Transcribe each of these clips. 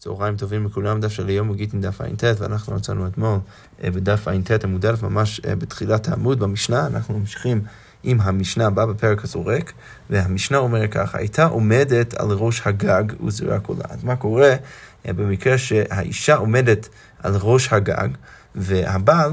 צהריים טובים לכולם, דף של היום וגיטין דף ע"ט, ואנחנו מצאנו אתמול אה, בדף ע"ט עמוד א', ממש אה, בתחילת העמוד במשנה, אנחנו ממשיכים עם המשנה הבאה בפרק הזורק, והמשנה אומרת ככה, הייתה עומדת על ראש הגג וזרק עולה. אז מה קורה אה, במקרה שהאישה עומדת על ראש הגג, והבעל,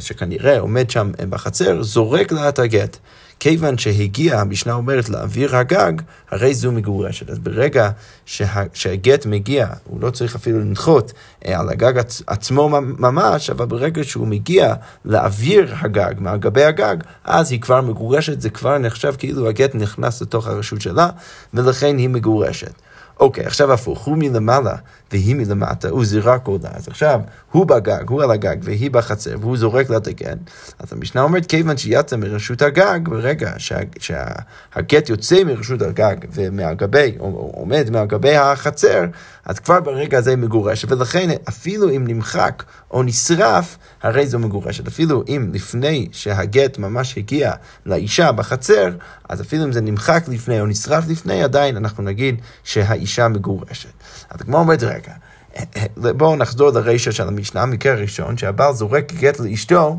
שכנראה עומד שם בחצר, זורק לה את הגט. כיוון שהגיע, המשנה אומרת, לאוויר הגג, הרי זו מגורשת. אז ברגע שה, שהגט מגיע, הוא לא צריך אפילו לנחות אה, על הגג עצ, עצמו ממש, אבל ברגע שהוא מגיע לאוויר הגג, מהגבי הגג, אז היא כבר מגורשת, זה כבר נחשב כאילו הגט נכנס לתוך הרשות שלה, ולכן היא מגורשת. אוקיי, עכשיו הפוך, הוא מלמעלה והיא מלמטה, הוא זירק עולה. אז עכשיו, הוא בגג, הוא על הגג והיא בחצר, והוא זורק לה את הגט. אז המשנה אומרת, כיוון שיצא מרשות הגג, ברגע שה, שהגט יוצא מרשות הגג ומהגבי, עומד מהגבי החצר, אז כבר ברגע הזה היא מגורשת, ולכן אפילו אם נמחק או נשרף, הרי זו מגורשת. אפילו אם לפני שהגט ממש הגיע לאישה בחצר, אז אפילו אם זה נמחק לפני או נשרף לפני, עדיין אנחנו נגיד שהאישה מגורשת. אז כמו אומרת, רגע, בואו נחזור לרישה של המשנה, המקרה הראשון, שהבעל זורק גט לאשתו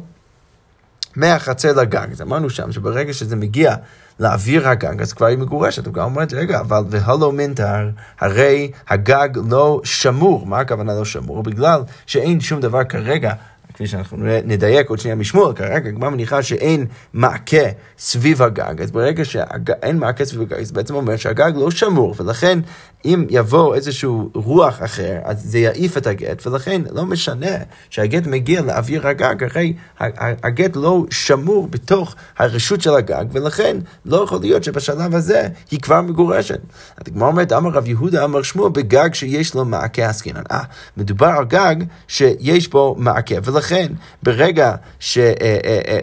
מהחצר לגג. אז אמרנו שם שברגע שזה מגיע לאוויר הגג, אז כבר היא מגורשת. הוא גם אומר, רגע, אבל והלו מינטר, הרי הגג לא שמור. מה הכוונה לא שמור? בגלל שאין שום דבר כרגע כפי שאנחנו נדייק עוד שנייה משמואל, כרגע הגמרא מניחה שאין מעקה סביב הגג, אז ברגע שאין מעקה סביב הגג, זה בעצם אומר שהגג לא שמור, ולכן אם יבוא איזשהו רוח אחר, אז זה יעיף את הגט, ולכן לא משנה שהגט מגיע לאוויר הגג, הרי הגט לא שמור בתוך הרשות של הגג, ולכן לא יכול להיות שבשלב הזה היא כבר מגורשת. הגמרא אומרת, אמר רב יהודה, אמר שמואל, בגג שיש לו מעקה עסקינן. אה, מדובר על גג שיש בו מעקה, ולכן ברגע, ש, אה, אה, אה,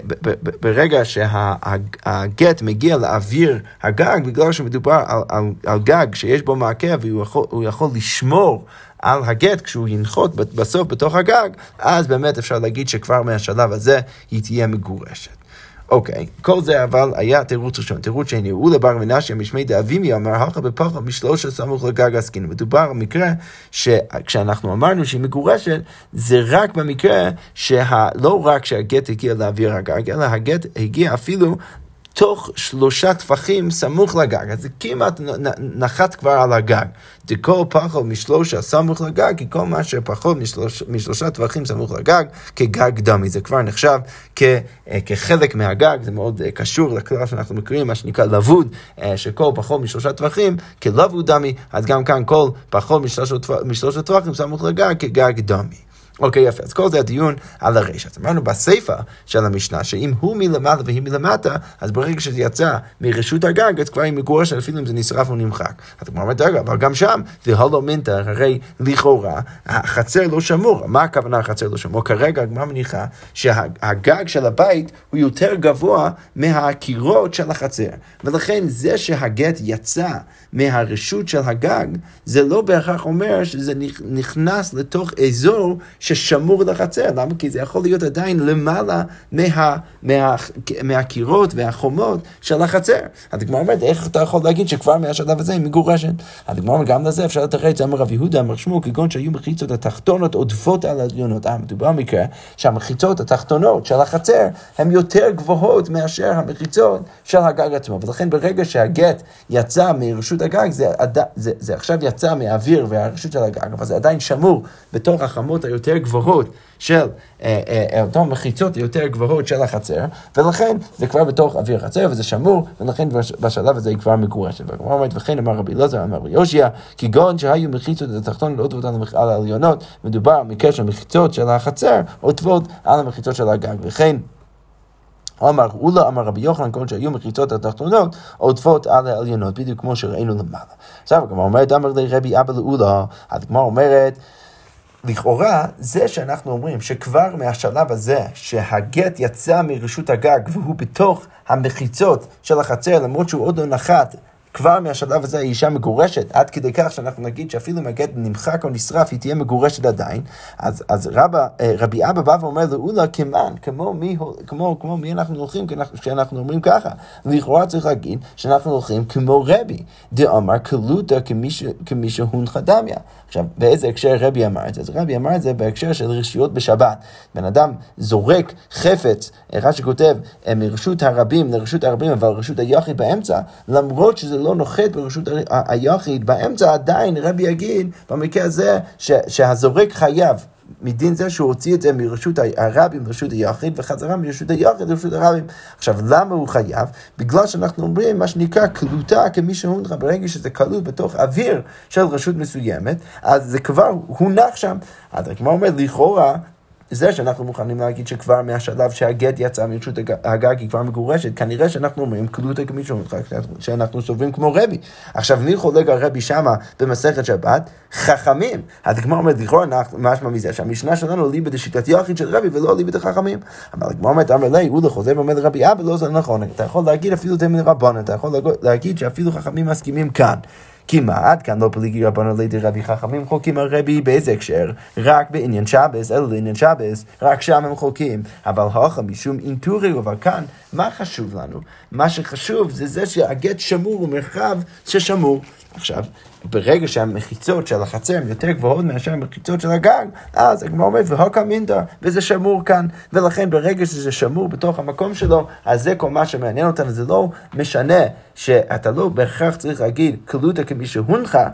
ברגע שהגט מגיע לאוויר הגג, בגלל שמדובר על, על, על גג שיש בו מעקה, והוא יכול, יכול לשמור על הגט כשהוא ינחות בסוף בתוך הגג, אז באמת אפשר להגיד שכבר מהשלב הזה היא תהיה מגורשת. אוקיי, okay. כל זה אבל היה תירוץ ראשון. תירוץ שני, הוא לבר מנשי משמי דאבימי אמר, הלכה בפחד משלושה סמוך לגג עסקין. מדובר על מקרה שכשאנחנו אמרנו שהיא מגורשת, זה רק במקרה שלא רק שהגט הגיע לאוויר הגג, אלא הגט הגיע אפילו תוך שלושה טפחים סמוך לגג, אז זה כמעט נחת כבר על הגג. דכל פחות משלושה סמוך לגג, כי כל מה שפחות משלוש, משלושה טווחים סמוך לגג, כגג דמי. זה כבר נחשב כ, אה, כחלק מהגג, זה מאוד אה, קשור לכלל שאנחנו מכירים, מה שנקרא לבוד, אה, שכל פחות משלושה טווחים כלבוד דמי, אז גם כאן כל פחות משלושה טווחים סמוך לגג, כגג דמי. אוקיי, יפה. אז כל זה הדיון על הרשע. אז אמרנו בסיפא של המשנה, שאם הוא מלמעלה והיא מלמטה, אז ברגע שזה יצא מרשות הגג, אז כבר היא מגורשת, אפילו אם זה נשרף או נמחק. אז כמו אומרת, רגע, אבל גם שם, זה הלו מינטר, הרי לכאורה, החצר לא שמור. מה הכוונה החצר לא שמור? כרגע הגמרא מניחה שהגג של הבית הוא יותר גבוה מהקירות של החצר. ולכן זה שהגט יצא מהרשות של הגג, זה לא בהכרח אומר שזה נכנס לתוך אזור ששמור לחצר. למה? כי זה יכול להיות עדיין למעלה מה, מה, מהקירות והחומות של החצר. הדגמר אומרת, איך אתה יכול להגיד שכבר מהשלב הזה היא מגורשת? הדגמר אומרת, גם לזה אפשר לתרץ, אמר רב יהודה, אמר שמואל, כגון שהיו מחיצות התחתונות עודפות על העליונות. אה, מדובר במקרה שהמחיצות התחתונות של החצר הן יותר גבוהות מאשר המחיצות של הגג עצמו. ולכן ברגע שהגט יצא מרשות הגג, זה, זה, זה, זה עכשיו יצא מהאוויר והרשות של הגג, אבל זה עדיין שמור בתוך החמות היותר גבוהות של אה, אה, אה, אותן מחיצות היותר גבוהות של החצר, ולכן זה כבר בתוך אוויר החצר וזה שמור, ולכן בשלב הזה היא כבר מגורשת. והגמרא אומרת, וכן אמר רבי אלעזר, אמר רבי יושע, כגון שהיו מחיצות התחתון עוטפות על העליונות, מדובר של מחיצות של החצר עוטפות על המחיצות של הגג, וכן אמר אולה, אמר רבי יוחנן, כל שהיו מחיצות התחתונות עוטפות על העליונות, בדיוק כמו שראינו למעלה. עכשיו הגמרא אומרת, אמר לרבי אבא לאולה, הגמרא אומרת, לכאורה, זה שאנחנו אומרים שכבר מהשלב הזה, שהגט יצא מרשות הגג והוא בתוך המחיצות של החצר, למרות שהוא עוד לא נחת כבר מהשלב הזה האישה מגורשת, עד כדי כך שאנחנו נגיד שאפילו אם הגט נמחק או נשרף, היא תהיה מגורשת עדיין. אז, אז רבא, אה, רבי אבא בא ואומר לאולה כמן, כמו מי, כמו, כמו מי אנחנו הולכים כשאנחנו אומרים ככה. לכאורה צריך להגיד שאנחנו הולכים כמו רבי, דאמר קלוטה כמי שהונחה דמיה. עכשיו, באיזה הקשר רבי אמר את זה? אז רבי אמר את זה בהקשר של רשויות בשבת. בן אדם זורק חפץ, אחד שכותב, אה, מרשות הרבים לרשות הרבים, אבל רשות היחיד באמצע, למרות שזה נוחת ברשות היחיד באמצע, עדיין רבי יגיד במקרה הזה שהזורק חייב. מדין זה שהוא הוציא את זה מרשות הרבים לרשות היחיד, וחזרה מרשות היחיד לרשות הרבים. עכשיו, למה הוא חייב? בגלל שאנחנו אומרים מה שנקרא קלוטה כמי שהונחה, ברגע שזה קלוט בתוך אוויר של רשות מסוימת, אז זה כבר הונח שם. אז הגמרא אומר, לכאורה, זה שאנחנו מוכנים להגיד שכבר מהשלב שהגט יצא מרשות הגג היא כבר מגורשת, כנראה שאנחנו אומרים קלוטה כמישהו, שאנחנו סוברים כמו רבי. עכשיו, מי חולק על רבי שמה במסכת שבת? חכמים. אז הגמרא אומרת, לכאורה משמע מזה שהמשנה שלנו ליבא דשיטת יחיד של רבי ולא ליבא דחכמים. אבל הגמרא אומרת, אמר לי, הוא חוזר ואומר לרבי אבא, לא זה נכון. אתה יכול להגיד אפילו תמיד רבון, אתה יכול להגיד שאפילו חכמים מסכימים כאן. עד כאן לא פליגי רבנו לידי רבי חכמים חולקים על רבי באיזה הקשר? רק בעניין שבס, אלא לעניין שבס, רק שם הם חולקים. אבל הוכה משום אינטורי, אבל כאן, מה חשוב לנו? מה שחשוב זה זה שהגט שמור הוא מרחב ששמור. עכשיו, ברגע שהמחיצות של החצר הן יותר גבוהות מאשר המחיצות של הגג, אז הגמרא אומרת, והוקה מינדה, וזה שמור כאן. ולכן ברגע שזה שמור בתוך המקום שלו, אז זה כל מה שמעניין אותנו, זה לא משנה שאתה לא בהכרח צריך להגיד קלוטה כמי שהונחה.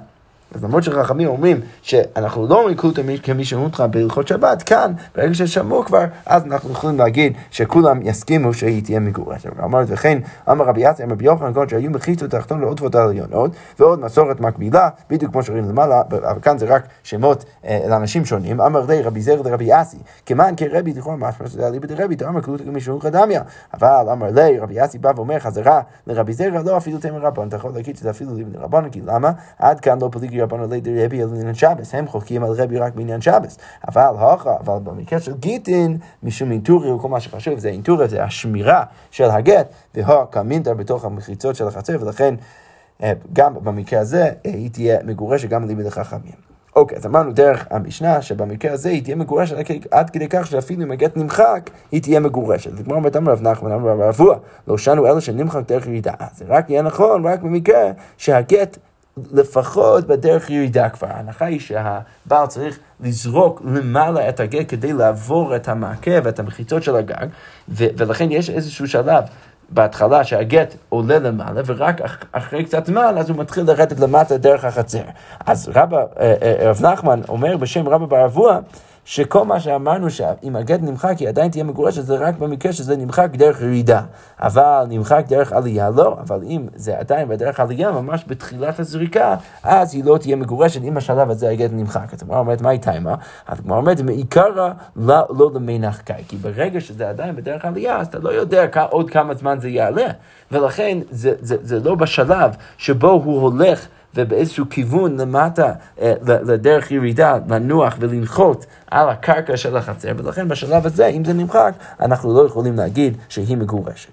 אז למרות שחכמים אומרים שאנחנו לא אומרים כלום כמי שאומרים בהלכות שבת, כאן, ברגע ששמעו כבר, אז אנחנו יכולים להגיד שכולם יסכימו שהיא תהיה מגורשת. אמרת, וכן, אמר רבי יצא, אמר רבי יוחנן גון שהיו מחיצות תחתון לעוטפות העליונות, ועוד מסורת מקבילה, בדיוק כמו שראינו למעלה, אבל כאן זה רק שמות אה, לאנשים שונים. אמר לי רבי זר לרבי אסי, כמען כרבי לכאורה משמע שזה אליבא דרבי, תאמר כלום כמי שאומרים דמיה. אבל אמר לי, רבי אסי בא ואומר חזרה לרבי זר, לא אפילו תמר רבן, אתה יכול להגיד שזה אפילו ליבא דרבן, כי למה? עד כאן לא רבנו לידי רבי על עניין שבס, הם חוקים על רבי רק בעניין שבס. אבל הוכה, אבל במקרה של גיטין, משום אינטורי וכל מה שחשוב, זה אינטורי, זה השמירה של הגט, והוכה מינטר בתוך המחיצות של החצר, ולכן אה, גם במקרה הזה אה, היא תהיה מגורשת גם לימד החכמים. אוקיי, אז אמרנו דרך המשנה, שבמקרה הזה היא תהיה מגורשת עד כדי כך שאפילו אם הגט נמחק, היא תהיה מגורשת. וכמו אומרת אמר רב נחמן, אמר רב אבוה, לא שנו אלה שנמחק דרך ירידה. זה רק יהיה נכון, רק במקרה שהגט לפחות בדרך ירידה כבר. ההנחה היא שהבעל צריך לזרוק למעלה את הגג כדי לעבור את המעקה ואת המחיצות של הגג, ו- ולכן יש איזשהו שלב בהתחלה שהגט עולה למעלה, ורק אח, אחרי קצת זמן אז הוא מתחיל לרדת למטה דרך החצר. אז אה, אה, רב נחמן אומר בשם רבא בר אבוה, שכל מה שאמרנו שאם הגט נמחק היא עדיין תהיה מגורשת, זה רק במקרה שזה נמחק דרך ירידה. אבל נמחק דרך עלייה לא, אבל אם זה עדיין בדרך עלייה, ממש בתחילת הזריקה, אז היא לא תהיה מגורשת אם השלב הזה הגט נמחק. אז הגמרא אומרת, מה היא טיימה? אז הגמרא אומרת, מעיקרא לא, לא למנח קאי, כי ברגע שזה עדיין בדרך עלייה, אז אתה לא יודע עוד כמה זמן זה יעלה. ולכן זה, זה, זה לא בשלב שבו הוא הולך ובאיזשהו כיוון למטה, אה, לדרך ירידה, לנוח ולנחות על הקרקע של החצר, ולכן בשלב הזה, אם זה נמחק, אנחנו לא יכולים להגיד שהיא מגורשת.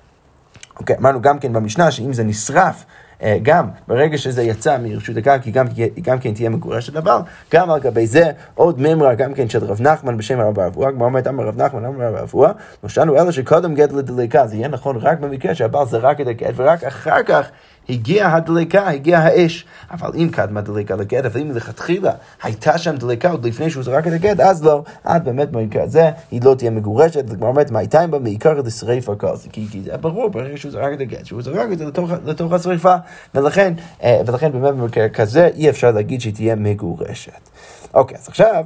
אוקיי, אמרנו גם כן במשנה שאם זה נשרף, אה, גם ברגע שזה יצא מרשות הקרקע, גם, גם כן תהיה מגורשת, אבל גם על גבי זה עוד ממרה גם כן של רב נחמן בשם הרב אבוה, כמו אומרת אמר רב נחמן? אמר רב אבוה, נושענו אלה שקודם גט לדליקה, זה יהיה נכון רק במקרה שהבעל זרק את הגט ורק אחר כך הגיעה הדליקה, הגיעה האש. אבל אם קדמה דליקה לגט, אבל אם לכתחילה הייתה שם דליקה עוד לפני שהוא זרק את הגט, אז לא. אז באמת במקרה הזה היא לא תהיה מגורשת, וכבר אומרת, מה הייתה בה מעיקר לשריפה כל זה. כי, כי זה ברור ברגע שהוא זרק את הגט, שהוא זרק את זה לתוך, לתוך השריפה, ולכן, אה, ולכן באמת במקרה כזה אי אפשר להגיד שהיא תהיה מגורשת. אוקיי, אז עכשיו,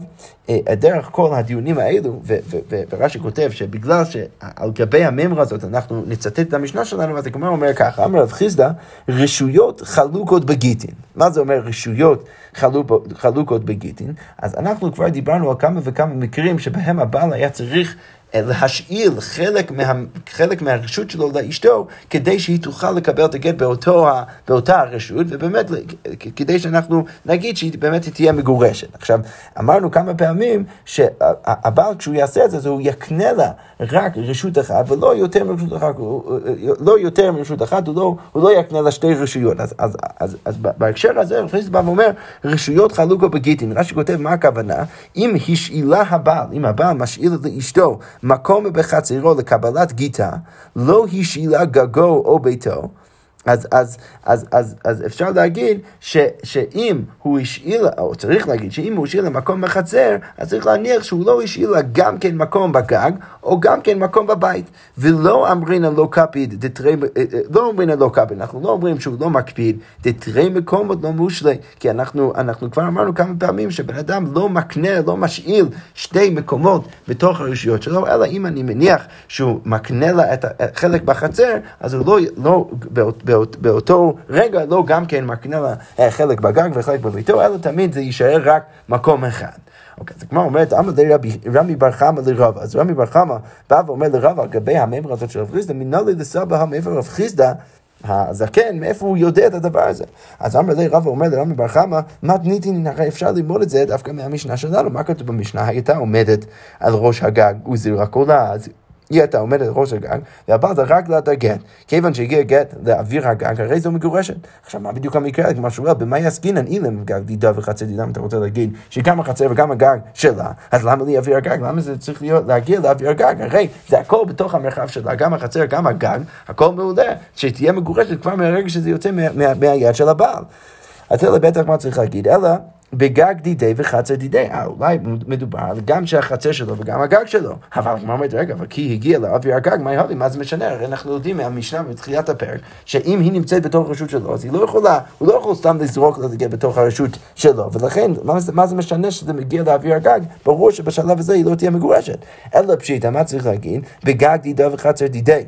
אה, דרך כל הדיונים האלו, ורש"י כותב שבגלל שעל גבי הממרה הזאת אנחנו נצטט את המשנה שלנו, אז הגמרא אומר ככה, אמר רב חיסדא, רשויות חלוקות בגיטין. מה זה אומר רשויות חלוקות בגיטין? אז אנחנו כבר דיברנו על כמה וכמה מקרים שבהם הבעל היה צריך להשאיל חלק, מה, חלק מהרשות שלו לאשתו, כדי שהיא תוכל לקבל את הגט באותו, באותה הרשות, ובאמת, כדי שאנחנו נגיד שהיא באמת תהיה מגורשת. עכשיו, אמרנו כמה פעמים שהבעל, כשהוא יעשה את זה, אז הוא יקנה לה רק רשות אחת, ולא יותר מרשות אחת, לא יותר מרשות אחת, הוא לא, הוא לא יקנה לה שתי רשויות. אז, אז, אז, אז בהקשר הזה, רבי בא ואומר, רשויות חלוקו בגיטין. רש"י כותב מה הכוונה, אם השאילה הבעל, אם הבעל משאיל לאשתו מקום בחצרו לקבלת גיטה, לא השאילה גגו או ביתו, אז, אז, אז, אז, אז אפשר להגיד ש, שאם הוא השאיל, או צריך להגיד שאם הוא השאיל למקום בחצר, אז צריך להניח שהוא לא השאיל גם כן מקום בגג, או גם כן מקום בבית. ולא אמרינה לא קפיד, דתרי, אה, אה, לא אמרינה לא קפיד, אנחנו לא אומרים שהוא לא מקפיד, דתרי מקומות לא מושלי, כי אנחנו, אנחנו כבר אמרנו כמה פעמים שבן אדם לא מקנה, לא משאיל שתי מקומות בתוך הרשויות שלו, אלא אם אני מניח שהוא מקנה לה את החלק בחצר, אז הוא לא, לא באות, באות, באותו רגע לא גם כן מקנה לה אה, חלק בגג וחלק בביתו, אלא תמיד זה יישאר רק מקום אחד. אוקיי, אז הגמרא אומרת, אמר רמי בר חמא לרבא. אז רמי בר חמא בא ואומר לרבא, לגבי המימרה הזאת של רב חיסדא, מנהלי לסבא המעבר רב חיסדא, הזקן, מאיפה הוא יודע את הדבר הזה? אז אמר לי רבא אומר לרמי בר חמא, מתניתין, הרי אפשר ללמוד את זה דווקא מהמשנה שלנו. מה כתוב במשנה? הייתה עומדת על ראש הגג וזירה קולה, אז היא הייתה עומדת ראש הגג, והבעל זרק לה את הגט. כיוון שהגיע גט לאוויר הגג, הרי זו מגורשת. עכשיו, מה בדיוק המקרה? כמו שהוא אומר, במה יסקינן אילם גג דידה וחצי דידה, אם אתה רוצה להגיד שגם החצר וגם הגג שלה, אז למה לי אוויר הגג? למה זה צריך להיות, להגיע לאוויר הגג? הרי זה הכל בתוך המרחב שלה, גם החצר, גם הגג, הכל מעולה, שתהיה מגורשת כבר מהרגע שזה יוצא מהיד של הבעל. אז זה בטח מה צריך להגיד, אלא בגג דידי וחצר דידי. אה, אולי מדובר גם שהחצר שלו וגם הגג שלו. אבל כמו אומרת, רגע, אבל כי הגיע לאוויר הגג, מה יהודי? מה זה משנה? הרי אנחנו יודעים מהמשנה בתחילת הפרק, שאם היא נמצאת בתוך הרשות שלו, אז היא לא יכולה, הוא לא יכול סתם לזרוק לה בתוך הרשות שלו. ולכן, מה זה משנה שזה מגיע לאוויר הגג? ברור שבשלב הזה היא לא תהיה מגורשת. אלא פשיטה, מה צריך להגיד? בגג דידי וחצר דידי.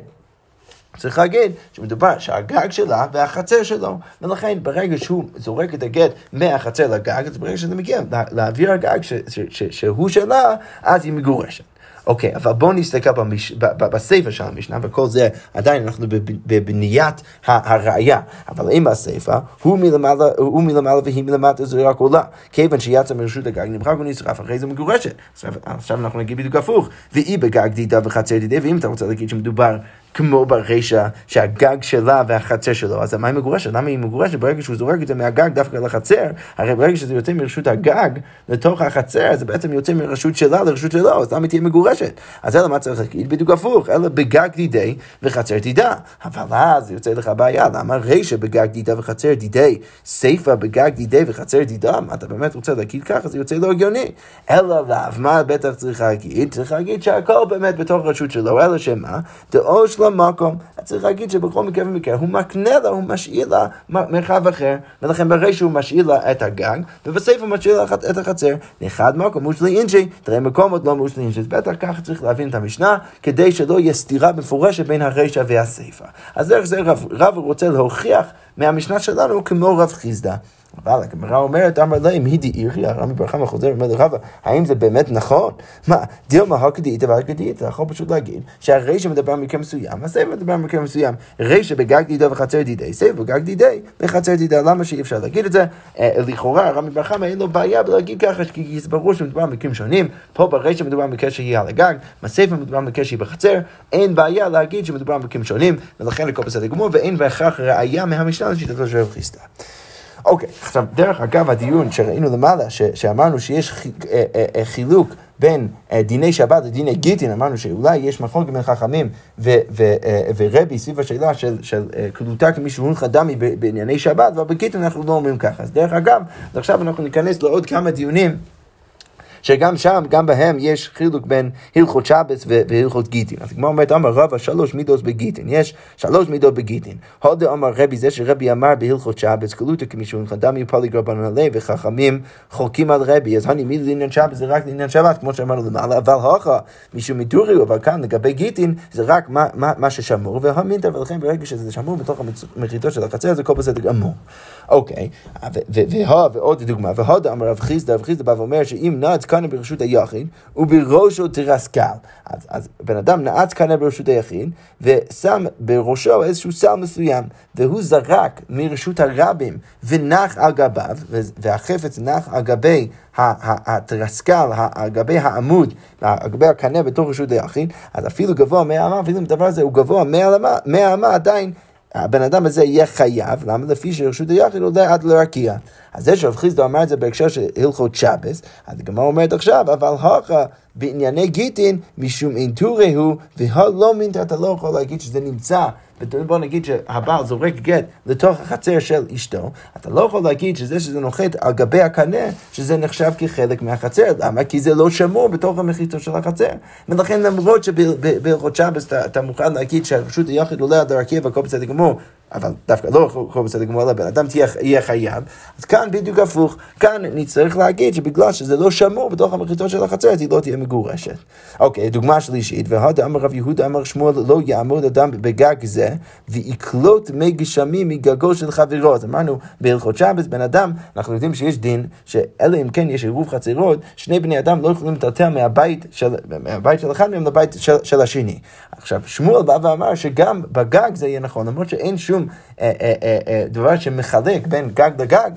צריך להגיד שמדובר שהגג שלה והחצר שלו, ולכן ברגע שהוא זורק את הגט מהחצר לגג, אז ברגע שזה מגיע לאוויר הגג ש, ש, ש, שהוא שלה, אז היא מגורשת. אוקיי, אבל בואו נסתכל במש... בספר של המשנה, וכל זה עדיין אנחנו בבניית הראייה. אבל אם בסיפא, הוא מלמעלה, הוא מלמעלה והיא מלמטה, זה רק עולה. כיוון שיצא מרשות הגג, נמחק ונשרף, אחרי זה מגורשת. עכשיו, עכשיו אנחנו נגיד בדיוק הפוך. והיא בגג דידה וחצר דידה, ואם אתה רוצה להגיד שמדובר כמו ברישה, שהגג שלה והחצר שלו, אז מה היא מגורשת? למה היא מגורשת? ברגע שהוא זורק את זה מהגג דווקא לחצר, הרי ברגע שזה יוצא מרשות הגג לתוך החצר, זה בעצם יוצא מרשות שלה לרשות שלו, אז למה היא תהיה מגורשת? אז זה למה צריך להגיד בדיוק הפוך, אלא בגג דידי וחצר דידה. אבל אז יוצא לך בעיה, למה רישה בגג דידה וחצר דידי, סיפה בגג דידי וחצר דידה? מה אתה באמת רוצה להגיד ככה? זה יוצא לא הגיוני. אלא לאו, מה בטח צריך להגיד? צריך להגיד שהכל באמת בתוך רשות שלו, אלא שמה? דאו שלו מקום. צריך להגיד שבכל מקרה ומקרה הוא מקנה לה, הוא משאיר לה מרחב אחר, ולכן ברי שהוא משאיר לה את הגג, ובסוף הוא משאיר לה את החצר, לאחד מקום מושלי אינשי, תראה מקומות לא מושלי אינשי. אז בטח ככה צריך להבין את המשנה, כדי שלא יהיה סתירה מפורשת בין הרישא והסיפא. אז דרך זה רב, רב רוצה להוכיח מהמשנה שלנו כמו רב חיסדא. אבל הגמרא אומרת, אמר להם, הידי אירי, הרמי בר חמא חוזר ואומר לרבא, האם זה באמת נכון? מה, דילמה הקדיתא והקדיתא, יכול פשוט להגיד שהרישא מדבר על מקרה מסוים, הסבב מדבר על מקרה מסוים, רישא בגג דידה וחצר דידי, סבב בגג דידי וחצר דידי, למה שאי אפשר להגיד את זה? אה, לכאורה, הרמי בר חמא אין לו בעיה בלהגיד ככה, כי זה ברור שמדובר על מקרים שונים, פה ברישא מדובר על מקרה שהיא על הגג, בסבב מדובר על מקרה שהיא בחצר, אין בעיה להגיד שמדובר על מקרים שונים, ולכן לכל בסדר גמור, ואין בהכרח ראייה מהמשנה לשיטתו של רב חיסדא. אוקיי, עכשיו, דרך אגב, הדיון שראינו למעלה, ש, שאמרנו שיש חי, אה, אה, אה, חילוק בין דיני שבת לדיני גיטין, אמרנו שאולי יש מחלוקת בין חכמים ו, ו, ורבי סביב השאלה של, של קלוטה כמי שהונחה דמי בענייני שבת, אבל בגיטין אנחנו לא אומרים ככה. אז דרך אגב, עכשיו אנחנו ניכנס לעוד כמה דיונים. שגם שם, גם בהם יש חילוק בין הלכות שבס והלכות גיטין. אז כמו אומרת, אמר רבא שלוש מידות בגיטין, יש שלוש מידות בגיטין. הודה אמר רבי, זה שרבי אמר בהלכות שבס, קלוטה כמישהו דמי פליג רבנן עלי, וחכמים חולקים על רבי, אז הני מי לעניין שבס זה רק לעניין שבת, כמו שאמרנו למעלה, אבל הוכה, מישהו מדורי, אבל כאן לגבי גיטין, זה רק מה, מה, מה ששמור, והמינטה, ולכן ברגע שזה שמור בתוך המחיתות של החצר, זה כל בסדר גמור. אוקיי, ועוד דוגמה, והודה אמר רב חיסדא, רב חיסדא בא ואומר שאם נעץ קנה ברשות היחיד, ובראשו תרסקל. אז, אז בן אדם נעץ קנה ברשות היחיד, ושם בראשו איזשהו סל מסוים, והוא זרק מרשות הרבים ונח על גביו, והחפץ נח על גבי התרסקל, על גבי העמוד, על גבי הקנה בתוך רשות היחיד, אז אפילו גבוה מאה אמה, אפילו אם הדבר הזה הוא גבוה מאה אמה, עדיין הבן אדם הזה יהיה חייב, למה? לפי שרשות היחיד עולה עד לרקיע. אז זה שרב חיסדו אמר את זה בהקשר של הלכות שבס, אז הגמרא אומרת עכשיו, אבל הוכה בענייני גיטין, משום אינטורי הוא, והלא מינטה, אתה לא יכול להגיד שזה נמצא בוא נגיד שהבעל זורק גט לתוך החצר של אשתו, אתה לא יכול להגיד שזה שזה נוחת על גבי הקנה, שזה נחשב כחלק מהחצר. למה? כי זה לא שמור בתוך המחיצות של החצר. ולכן למרות שבהלכות שבס אתה מוכן להגיד שהרשות היחיד עולה עד הרקיע והכל בסדר גמור, אבל דווקא לא כל בסדר גמור, אלא בן אדם יהיה חייב. אז כאן בדיוק הפוך, כאן נצטרך להגיד שבגלל שזה לא שמור בתוך המחיצות של החצר, אז היא לא תהיה מגורשת. אוקיי, דוגמה שלישית, והדה אמר רב יהודה אמר שמואל לא יעמוד אדם בגג זה, ויקלוט מי גשמים מגגו של חברו. אז אמרנו בהלכות שבס, בן אדם, אנחנו יודעים שיש דין, שאלא אם כן יש עירוב חצרות, שני בני אדם לא יכולים לטלטל מהבית מהבית של אחד מהם לבית של, של השני. עכשיו, שמואל בא ואמר שגם בגג זה יהיה נכון, למרות שאין. שום אה, אה, אה, אה, דבר שמחלק בין גג לגג,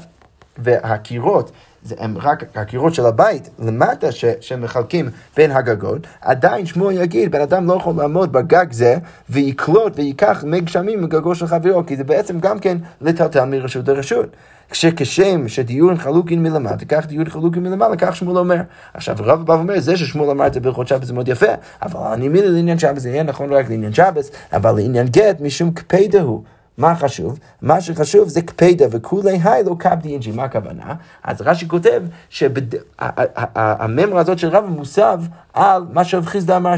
והקירות זה הם רק הקירות של הבית למטה ש, שמחלקים בין הגגות, עדיין שמואל יגיד, בן אדם לא יכול לעמוד בגג זה ויקלוט וייקח מי גשמים מגגו של חברו, כי זה בעצם גם כן לטלטל מרשות לרשות. כשכשם שדיון חלוקין מלמטה, כך דיון חלוקין מלמעלה, כך שמואל אומר. עכשיו רב בא ואומר, זה ששמואל אמר את זה בהלכות שבת זה מאוד יפה, אבל אני מילה לעניין שבת זה יהיה נכון רק לעניין שבת, אבל לעניין גט משום קפידה הוא. מה חשוב? מה שחשוב זה קפידה וכולי היי לא קפדי אינג'י. מה הכוונה? אז רש"י כותב שהממרה הזאת של רב מוסב על מה שרב חיסדה אמר,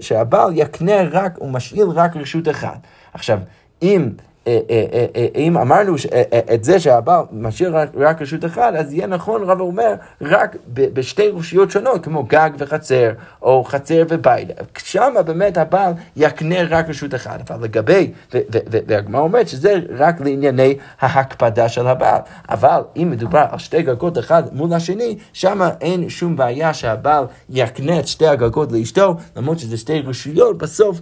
שהבעל יקנה רק, הוא משאיל רק רשות אחת. עכשיו, אם... אה, אה, אה, אם אמרנו את זה שהבעל משאיר רק רשות אחת, אז יהיה נכון, רב אומר, רק בשתי רשויות שונות, כמו גג וחצר, או חצר ובית. שם באמת הבעל יקנה רק רשות אחת. אבל לגבי, והגמרא אומרת שזה רק לענייני ההקפדה של הבעל. אבל אם מדובר על שתי גגות אחד מול השני, שם אין שום בעיה שהבעל יקנה את שתי הגגות לאשתו, למרות שזה שתי רשויות, בסוף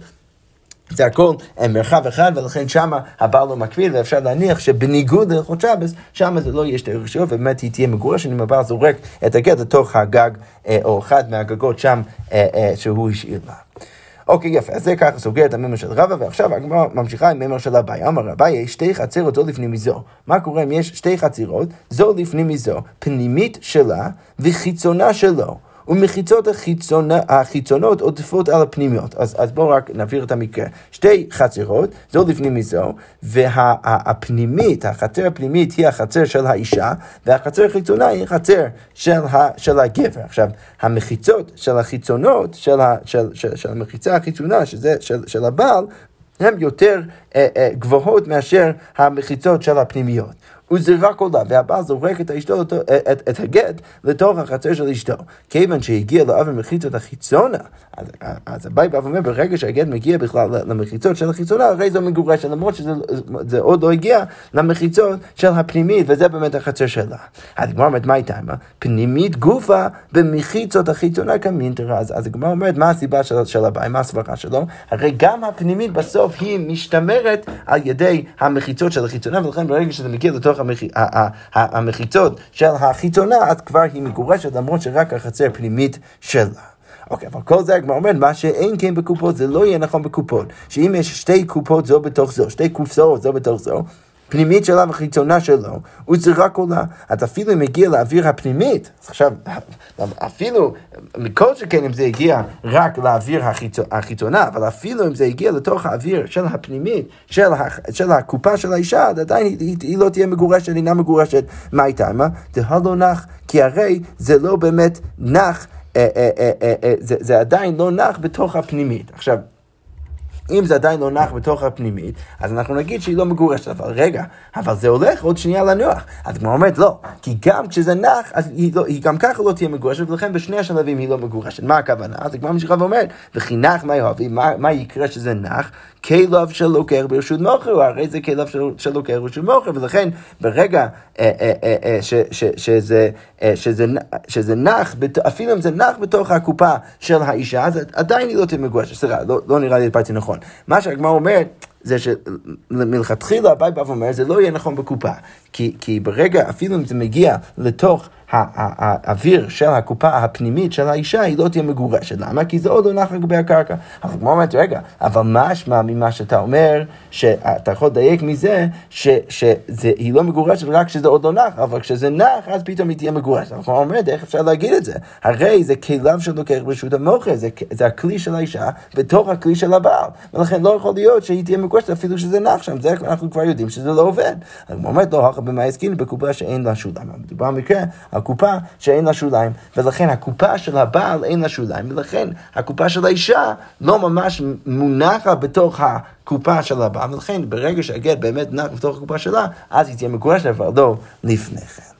זה הכל אה, מרחב אחד, ולכן שמה הבעל לא מקפיד, ואפשר להניח שבניגוד להלכות שבס, שמה זה לא יהיה שתי רשויות, ובאמת היא תהיה מגורשת אם הבעל זורק את הגט לתוך הגג, אה, או אחד מהגגות שם אה, שהוא השאיר לה. אוקיי, יפה, אז זה ככה סוגר את הממר של רבא, ועכשיו הגמרא ממשיכה עם ממר של אביי. אמר אביי, שתי חצרות זו לפני מזו. מה קורה אם יש שתי חצרות, זו לפני מזו, פנימית שלה וחיצונה שלו. ומחיצות החיצונה, החיצונות עוטפות על הפנימיות. אז, אז בואו רק נבהיר את המקרה. שתי חצרות, זו לפנים מזו, והפנימית, וה, החצר הפנימית היא החצר של האישה, והחצר החיצונה היא החצר של, ה, של הגבר. עכשיו, המחיצות של החיצונות, של, ה, של, של, של המחיצה החיצונה, שזה של, של הבעל, הן יותר אה, אה, גבוהות מאשר המחיצות של הפנימיות. הוא זרק עולה, והבעל זורק את, אשתו, את, את, את הגט לתוך החצר של אשתו. כיוון שהגיע לאבן מחיצות החיצונה, אז, אז הבית בא ואומר, ברגע שהגט מגיע בכלל למחיצות של החיצונה, הרי זו מגורשת, למרות שזה עוד לא הגיע למחיצות של הפנימית, וזה באמת החצר שלה. אז הגמרא אומרת, מה הייתה? פנימית גופה במחיצות החיצונה כמינטרה. אז, אז הגמרא אומרת, מה הסיבה של, של הבית, מה הסברה שלו? הרי גם הפנימית בסוף היא משתמרת על ידי המחיצות של החיצונה, ולכן ברגע שזה מגיע לתוך המחיצות של החיצונה, אז כבר היא מגורשת, למרות שרק החצר פנימית שלה. אוקיי, אבל כל זה הגמרא אומרת, מה שאין כן בקופות זה לא יהיה נכון בקופות. שאם יש שתי קופות זו בתוך זו, שתי קופסאות זו בתוך זו, פנימית שלה וחיצונה שלו, הוא רק עולה. אז אפילו אם הגיע לאוויר הפנימית, עכשיו, אפילו, מכל שכן אם זה הגיע רק לאוויר החיצונה, אבל אפילו אם זה הגיע לתוך האוויר של הפנימית, של, של הקופה של האישה, עדיין היא, היא, היא לא תהיה מגורשת, אינה מגורשת. מה הייתה? מה? דהלו נח, כי הרי זה לא באמת נח, אה, אה, אה, זה, זה עדיין לא נח בתוך הפנימית. עכשיו, אם זה עדיין לא נח בתוך הפנימית, אז אנחנו נגיד שהיא לא מגורשת, אבל רגע, אבל זה הולך עוד שנייה לנוח. אז הגמרא אומרת לא, כי גם כשזה נח, אז היא, לא, היא גם ככה לא תהיה מגורשת, ולכן בשני השלבים היא לא מגורשת. מה הכוונה? אז הגמרא ממשיכה ואומרת, וכי נח מה יאהבי, מה, מה יקרה שזה נח? כלב שלוקח ברשות מוכר, הרי זה כלב שלוקח ברשות מוכר, ולכן ברגע שזה, נח, אפילו אם זה נח בתוך הקופה של האישה, אז עדיין היא לא תהיה מגורשת. סליחה, לא, לא נראה לי הדפרתי נכון. מה שהגמרא אומרת, זה שמלכתחילה הבית בא ואומר, זה לא יהיה נכון בקופה. כי, כי ברגע, אפילו אם זה מגיע לתוך האוויר של הקופה הפנימית של האישה, היא לא תהיה מגורשת. למה? כי זה עוד לא נח לגבי הקרקע. אז כמו אומרת, רגע, אבל מה אשמה ממה שאתה אומר, שאתה יכול לדייק מזה, שהיא לא מגורשת רק כשזה עוד לא נח, אבל כשזה נח, אז פתאום היא תהיה מגורשת. כמו אומרת, איך אפשר להגיד את זה? הרי זה כליו שלוקח ברשות המוכר, זה, זה הכלי של האישה בתוך הכלי של הבעל. ולכן לא יכול להיות שהיא תהיה מגורשת אפילו שזה נח שם, זה אנחנו כבר יודעים שזה לא עובד. כמו אומרת, לא, במה הסכים בקופה שאין לה שוליים. מדובר במקרה על קופה שאין לה שוליים, ולכן הקופה של הבעל אין לה שוליים, ולכן הקופה של האישה לא ממש מונחת בתוך הקופה של הבעל, ולכן ברגע שהגט באמת נח בתוך הקופה שלה, אז היא תהיה מגורשת, אבל לא לפני כן.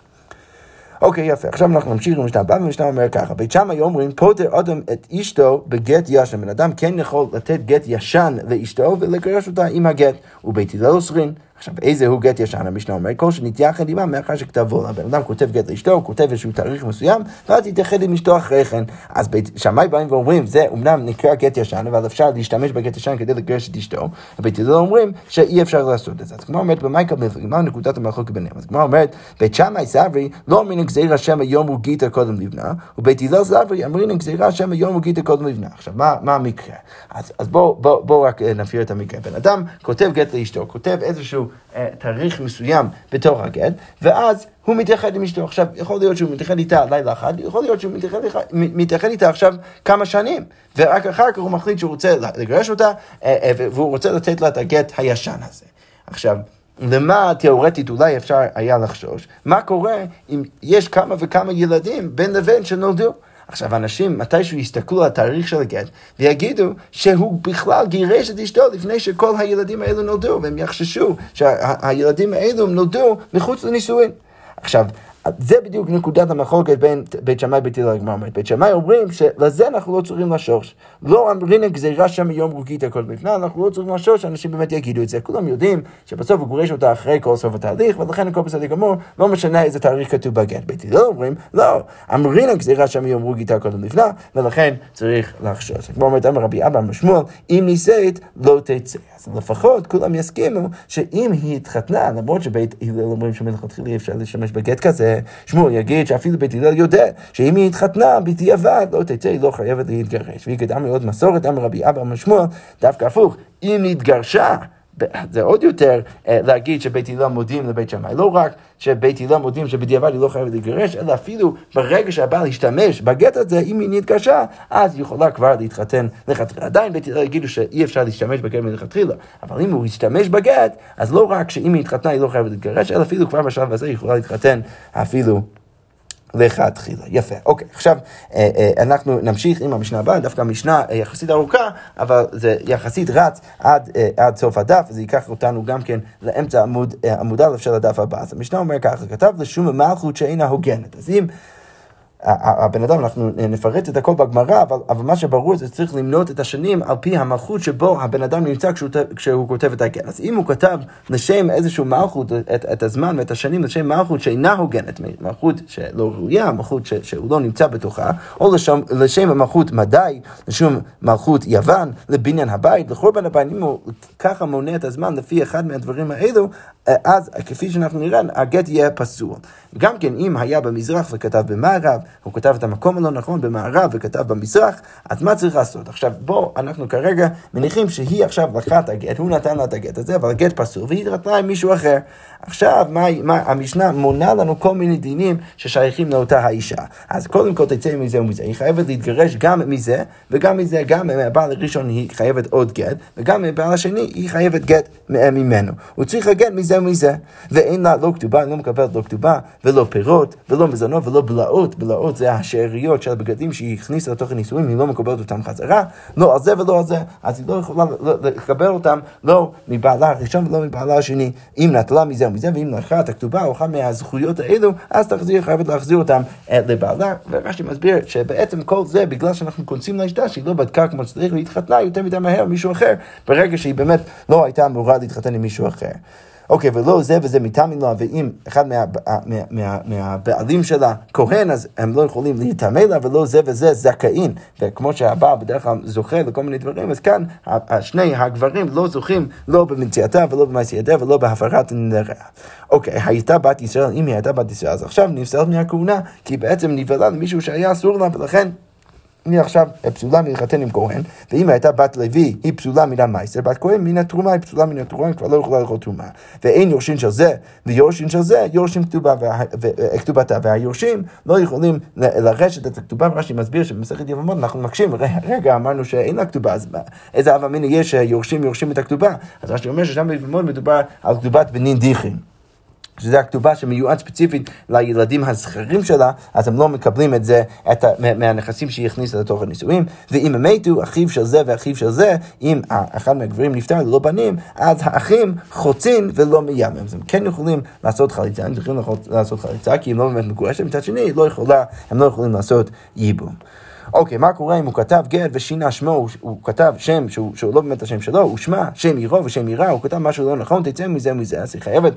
אוקיי, יפה. עכשיו אנחנו נמשיך עם משנה הבאה, ומשנה אומר ככה, בית שמאי אומרים, פוטר אדם את אשתו בגט ישן. בן אדם כן יכול לתת גט ישן לאשתו ולגרש אותה עם הגט, ובית הלל אוסרין. עכשיו, איזה הוא גט ישן? המשנה אומר, כל שנתייחד עימה מאחר שכתבו לה. בן אדם כותב גט לאשתו, הוא כותב איזשהו תאריך מסוים, ואז יתייחד עם אשתו אחרי כן. אז שמאי באים ואומרים, זה אומנם נקרא גט ישן, אבל אפשר להשתמש בגט ישן כדי לגרש את אשתו, ובית הלל אומרים שאי אפשר לעשות את זה. אז כמו אומרת, במאי קבל, מה נקודת המחלוקת ביניהם? אז כמו אומרת, בית שמאי סברי לא אומרים גזירה שם היום הוא גיטה קודם לבנה, ובית הלל סברי אומרים גזירה שם היום הוא גיטה קודם לבנה. עכשיו, מה, מה המקרה? אז, אז בואו בוא, בוא רק אה, נבהיר את המקרה. בן אדם כותב גט לאשתו, כותב איזשהו תאריך מסוים בתוך הגט, ואז הוא מתייחד עם אשתו. עכשיו, יכול להיות שהוא מתייחד איתה לילה אחד, יכול להיות שהוא מתייחד, מתייחד איתה עכשיו כמה שנים, ורק אחר כך הוא מחליט שהוא רוצה לגרש אותה, אה, אה, והוא רוצה לתת לה את הגט הישן הזה. עכשיו, למה תיאורטית אולי אפשר היה לחשוש? מה קורה אם יש כמה וכמה ילדים בין לבין שנולדו? עכשיו, אנשים מתישהו יסתכלו על התאריך של הגט ויגידו שהוא בכלל גירש את אשתו לפני שכל הילדים האלו נולדו, והם יחששו שהילדים האלו נולדו מחוץ לנישואין. עכשיו, זה בדיוק נקודת המחלוקת בין בית שמאי ובית הלל לגמר אומרת. בית שמאי אומרים שלזה אנחנו לא צריכים לשוש. לא אמרינא גזירה שם מיום רוגית הכל בפני, אנחנו לא צריכים לשוש שאנשים באמת יגידו את זה. כולם יודעים שבסוף הוא גורש אותה אחרי כל סוף התהליך, ולכן הכל בסדר גמור, לא משנה איזה תאריך כתוב בגט. בית הלל אומרים, לא, אמרינא גזירה שם מיום רוגית הכל לפני, ולכן צריך לחשוש. כמו אומרת אמר רבי אבא משמואל, אם נישאת לא תצא. אז לפחות כולם יסכימו שאם היא התחתנה, למרות שבית הלל אומרים שמלכתחילה אי אפשר להשתמש בגט כזה, שמואל יגיד שאפילו בית הלל יודע שאם היא התחתנה בדיעבד לא תצא, היא לא חייבת להתגרש. והיא קדם מאוד מסורת, אמר רבי אבא משמואל, דווקא הפוך, אם נתגרשה זה עוד יותר אה, להגיד שבית הלל מודים לבית שמאי. לא רק שבית הלל מודים שבדיעבד היא לא חייבת להתגרש, אלא אפילו ברגע שהבעל ישתמש בגט הזה, אם היא נתגרשה, אז היא יכולה כבר להתחתן לכתחילה. עדיין בית הלל יגידו שאי אפשר להשתמש בגט מלכתחילה, אבל אם הוא ישתמש בגט, אז לא רק שאם היא התחתנה היא לא חייבת להתגרש, אלא אפילו כבר בשלב הזה היא יכולה להתחתן אפילו. לכתחילה. יפה. אוקיי, עכשיו אה, אה, אנחנו נמשיך עם המשנה הבאה, דווקא המשנה אה, יחסית ארוכה, אבל זה יחסית רץ עד, עד סוף הדף, וזה ייקח אותנו גם כן לאמצע עמוד, עמוד א' של הדף הבא. אז המשנה אומר ככה, כתב לשום מלכות שאינה הוגנת. אז אם... הבן אדם, אנחנו נפרט את הכל בגמרא, אבל, אבל מה שברור זה שצריך למנות את השנים על פי המלכות שבו הבן אדם נמצא כשהוא, כשהוא כותב את הגן. אז אם הוא כתב לשם איזשהו מלכות, את, את הזמן ואת השנים לשם מלכות שאינה הוגנת, מלכות שלא ראויה, מלכות שהוא לא נמצא בתוכה, או לשם, לשם המלכות מדי, לשם מלכות יוון, לבניין הבית, לחורבן הבית, אם הוא ככה מונה את הזמן לפי אחד מהדברים האלו, אז כפי שאנחנו נראה, הגט יהיה פסול. גם כן, אם היה במזרח וכתב במערב, הוא כתב את המקום הלא נכון במערב וכתב במזרח, אז מה צריך לעשות? עכשיו, בוא, אנחנו כרגע מניחים שהיא עכשיו לקחה את הגט, הוא נתן לה את הגט הזה, אבל הגט פסול, והיא התחתנה עם מישהו אחר. עכשיו, מה, מה, המשנה מונה לנו כל מיני דינים ששייכים לאותה האישה. אז קודם כל תצא מזה ומזה, היא חייבת להתגרש גם מזה, וגם מזה, גם מהבעל הראשון היא חייבת עוד גט, וגם מהבעל השני היא חייבת גט ממנו. הוא צריך לגט מזה ומזה, ואין לה לא כתובה, היא לא מקבלת לא כתובה, ולא פירות, ולא מזונות, ולא בלעות, בלעות זה השאריות של הבגדים שהיא הכניסה לתוך הנישואים, היא לא מקבלת אותם חזרה, לא על זה ולא על זה, אז היא לא יכולה לקבל אותם לא מבעלה הראשון ולא מבעלה השני. אם נטלה מזה ומזה, ואם לקחה את הכתובה או אחת מהזכויות האלו, אז תחזיר, חייבת להחזיר אותם לבעלה. ורש"י מסביר שבעצם כל זה בגלל שאנחנו קונסים לאשתה שהיא לא בדקה כמו שצריך והתחתנה יותר מדי מהר מישהו אחר, ברגע שהיא באמת לא הייתה אמורה להתחתן עם מישהו אחר. אוקיי, ולא זה וזה מטעמים לה, ואם אחד מה, מה, מה, מהבעלים שלה כהן, אז הם לא יכולים להיטמא לה, ולא זה וזה זכאים. וכמו שהבעל בדרך כלל זוכה לכל מיני דברים, אז כאן שני הגברים לא זוכים לא במציאתה ולא במעשייתה ולא בהפרת נראה. אוקיי, הייתה בת ישראל, אם היא הייתה בת ישראל, אז עכשיו נפסלת מהכהונה, כי בעצם נבהלה למישהו שהיה אסור לה, ולכן... היא עכשיו פסולה מלהתחתן עם כהן, ואם הייתה בת לוי, היא פסולה מן המייסר, בת כהן מן התרומה, היא פסולה מן התרומה, היא כבר לא יכולה לאכול תרומה. ואין יורשין של זה ויורשין של זה, יורשים כתובה וכתובתה, והיורשים לא יכולים לרשת את הכתובה, רש"י מסביר שבמסכת יבמות אנחנו מקשים, רגע, אמרנו שאין לה כתובה, אז איזה אב אמינא יש שיורשים יורשים את הכתובה? אז רש"י אומר ששם ביבמות מדובר על כתובת בנין דיחין. שזו הכתובה שמיועד ספציפית לילדים הזכרים שלה, אז הם לא מקבלים את זה את ה, מהנכסים שהיא הכניסה לתוך הנישואים. ואם הם מתו, אחיו של זה ואחיו של זה, אם אחד מהגברים נפטר ללא בנים, אז האחים חוצים ולא מיימים. אז הם כן יכולים לעשות חליצה, הם צריכים לעשות חליצה, כי הם לא באמת מגורשים, מצד שני, לא יכולה, הם לא יכולים לעשות ייבום. אוקיי, מה קורה אם הוא כתב גט ושינה שמו, הוא, הוא כתב שם שהוא, שהוא לא באמת השם שלו, הוא שמה, שם עירו ושם עירה, הוא כתב משהו לא נכון, תצא מזה ומזה, אז היא חייבת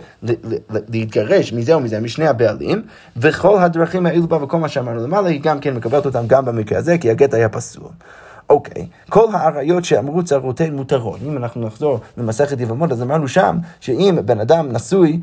להתגרש מזה ומזה, משני הבעלים, וכל הדרכים האלו בה וכל מה שאמרנו למעלה, היא גם כן מקבלת אותם גם במקרה הזה, כי הגט היה פסול. אוקיי, כל האריות שאמרו צרותיהן מותרות. אם אנחנו נחזור למסכת יבמות, אז אמרנו שם שאם בן אדם נשוי,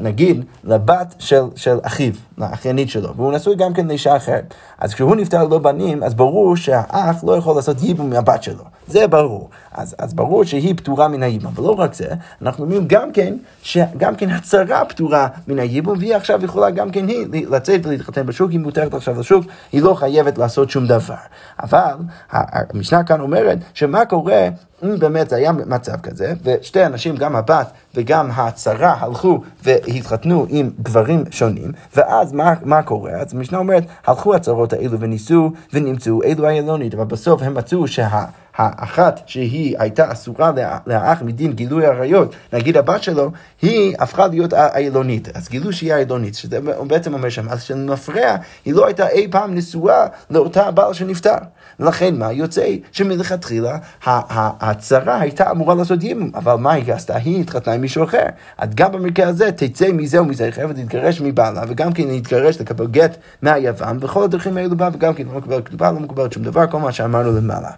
נגיד, לבת של, של אחיו, לאחיינית שלו, והוא נשוי גם כן לאישה אחרת, אז כשהוא נפטר לא בנים, אז ברור שהאח לא יכול לעשות ייבום מהבת שלו. זה ברור. אז, אז ברור שהיא פטורה מן הייבום. ולא רק זה, אנחנו אומרים גם כן, שגם כן הצרה פטורה מן הייבום, והיא עכשיו יכולה גם כן היא לצאת ולהתחתן בשוק, היא מותרת עכשיו לשוק, היא לא חייבת לעשות שום דבר. אבל המשנה כאן אומרת שמה קורה אם באמת היה מצב כזה, ושתי אנשים, גם הבת וגם הצרה, הלכו והתחתנו עם גברים שונים, ואז מה, מה קורה? אז המשנה אומרת, הלכו הצרות האלו וניסו ונמצאו אלו הילונית, אבל בסוף הם מצאו שה... האחת שהיא הייתה אסורה לאח מדין גילוי עריות, נגיד הבת שלו, היא הפכה להיות העילונית. אז גילו שהיא העילונית, שזה בעצם אומר שם, אז שמפרע, היא לא הייתה אי פעם נשואה לאותה בעל שנפטר. ולכן מה יוצא? שמלכתחילה הצרה הייתה אמורה לעשות יימום, אבל מה היא עשתה? היא התחתנה עם מישהו אחר. אז גם במקרה הזה תצא מזה ומזה, היא חייבת להתגרש מבעלה, וגם כן להתגרש, לקבל גט מהיוון, וכל הדרכים האלו בה, וגם כן לא מקבלת כתובה, לא מקבלת שום דבר, כל מה שאמרנו למעלה.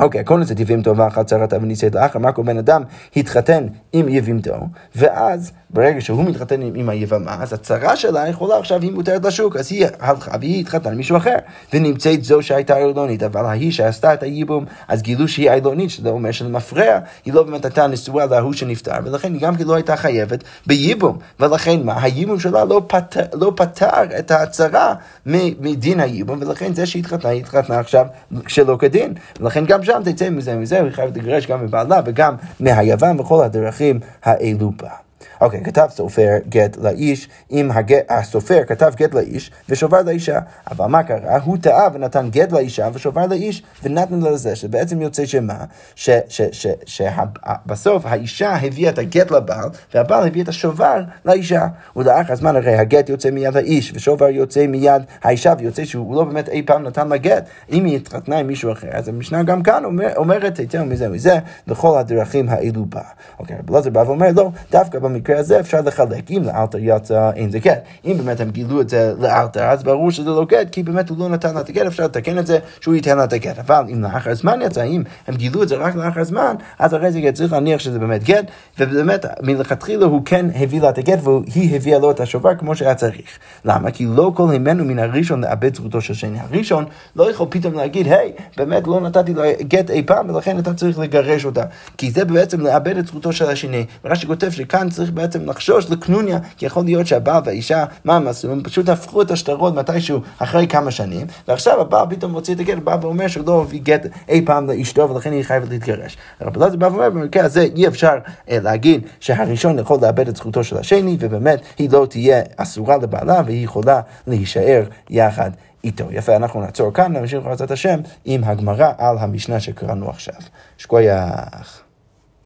אוקיי, הכל נושא יבימתו ואחת צרתה ונישאת לאחר, מה קורה בן אדם התחתן עם יבימתו, ואז ברגע שהוא מתחתן עם, עם היבמה, אז הצרה שלה יכולה עכשיו, היא מותרת לשוק, אז היא הלכה והיא התחתנה עם מישהו אחר, ונמצאת זו שהייתה אילונית, אבל ההיא שעשתה את הייבום, אז גילו שהיא אילונית, שזה אומר שלמפרע, היא לא באמת הייתה נשואה להוא שנפטר, ולכן היא גם כן לא הייתה חייבת בייבום, ולכן מה, הייבום שלה לא פתר, לא פתר את ההצרה מדין הייבום, ולכן זה שהתחתנה, היא התחתנה עכשיו שלא כדין, ולכן גם שם תצא מזה ומזה, היא חייבת לגרש גם מבעלה וגם מהיוון וכל הדרכים האלו בה. אוקיי, כתב סופר גט לאיש, אם הגט, הסופר כתב גט לאיש ושובר לאישה, אבל מה קרה? הוא טעה ונתן גט לאישה ושובר לאיש ונתן לזה, שבעצם יוצא שמה? שבסוף האישה הביאה את הגט לבעל, והבעל הביא את השובר לאישה. ולאחר הזמן הרי הגט יוצא מיד האיש, ושובר יוצא מיד האישה, ויוצא שהוא לא באמת אי פעם נתן לה גט. אם היא התחתנה עם מישהו אחר, אז המשנה גם כאן אומר, אומרת, היתר מזה ומזה, לכל הדרכים האלו בה. אוקיי, רב בא ואומר, לא, דווקא במקרה הזה אפשר לחלק. אם לאלתר יצא, אין זה גט. אם באמת הם גילו את זה לאלתר, אז ברור שזה לא גט, כי באמת הוא לא נתן לה את הגט, אפשר לתקן את זה שהוא ייתן לה את הגט. אבל אם לאחר זמן יצא, אם הם גילו את זה רק לאחר זמן, אז אחרי זה צריך להניח שזה באמת גט, ובאמת מלכתחילה הוא כן הביא לה את הגט, והיא הביאה לו את השובר כמו שהיה צריך. למה? כי לא כל הימנו מן הראשון לאבד זכותו של שני. הראשון לא יכול פתאום להגיד, היי, באמת לא נתתי לה גט אי פעם, ולכן אתה צריך לגרש אותה. כי זה בעצם לאבד את זכותו של השני. ורש"י כותב שכאן צריך בעצם לחשוש לקנוניה, כי יכול להיות שהבעל והאישה, מה הם עשו? הם פשוט הפכו את השטרות מתישהו אחרי כמה שנים, ועכשיו הבעל פתאום מוציא את הגט, בא ואומר שהוא לא הביא גט אי פעם לאשתו, ולכן היא חייבת להתגרש. רבי אלעזר בא ואומר, במקרה הזה אי אפשר אה, להגיד שהראשון יכול לאבד את זכותו של השני, ובאמת היא לא תהיה אסורה לבעלה, והיא יכולה להישאר יחד. איתו. יפה, אנחנו נעצור כאן, נמשיך בעזרת השם עם הגמרא על המשנה שקראנו עכשיו. שקוייך.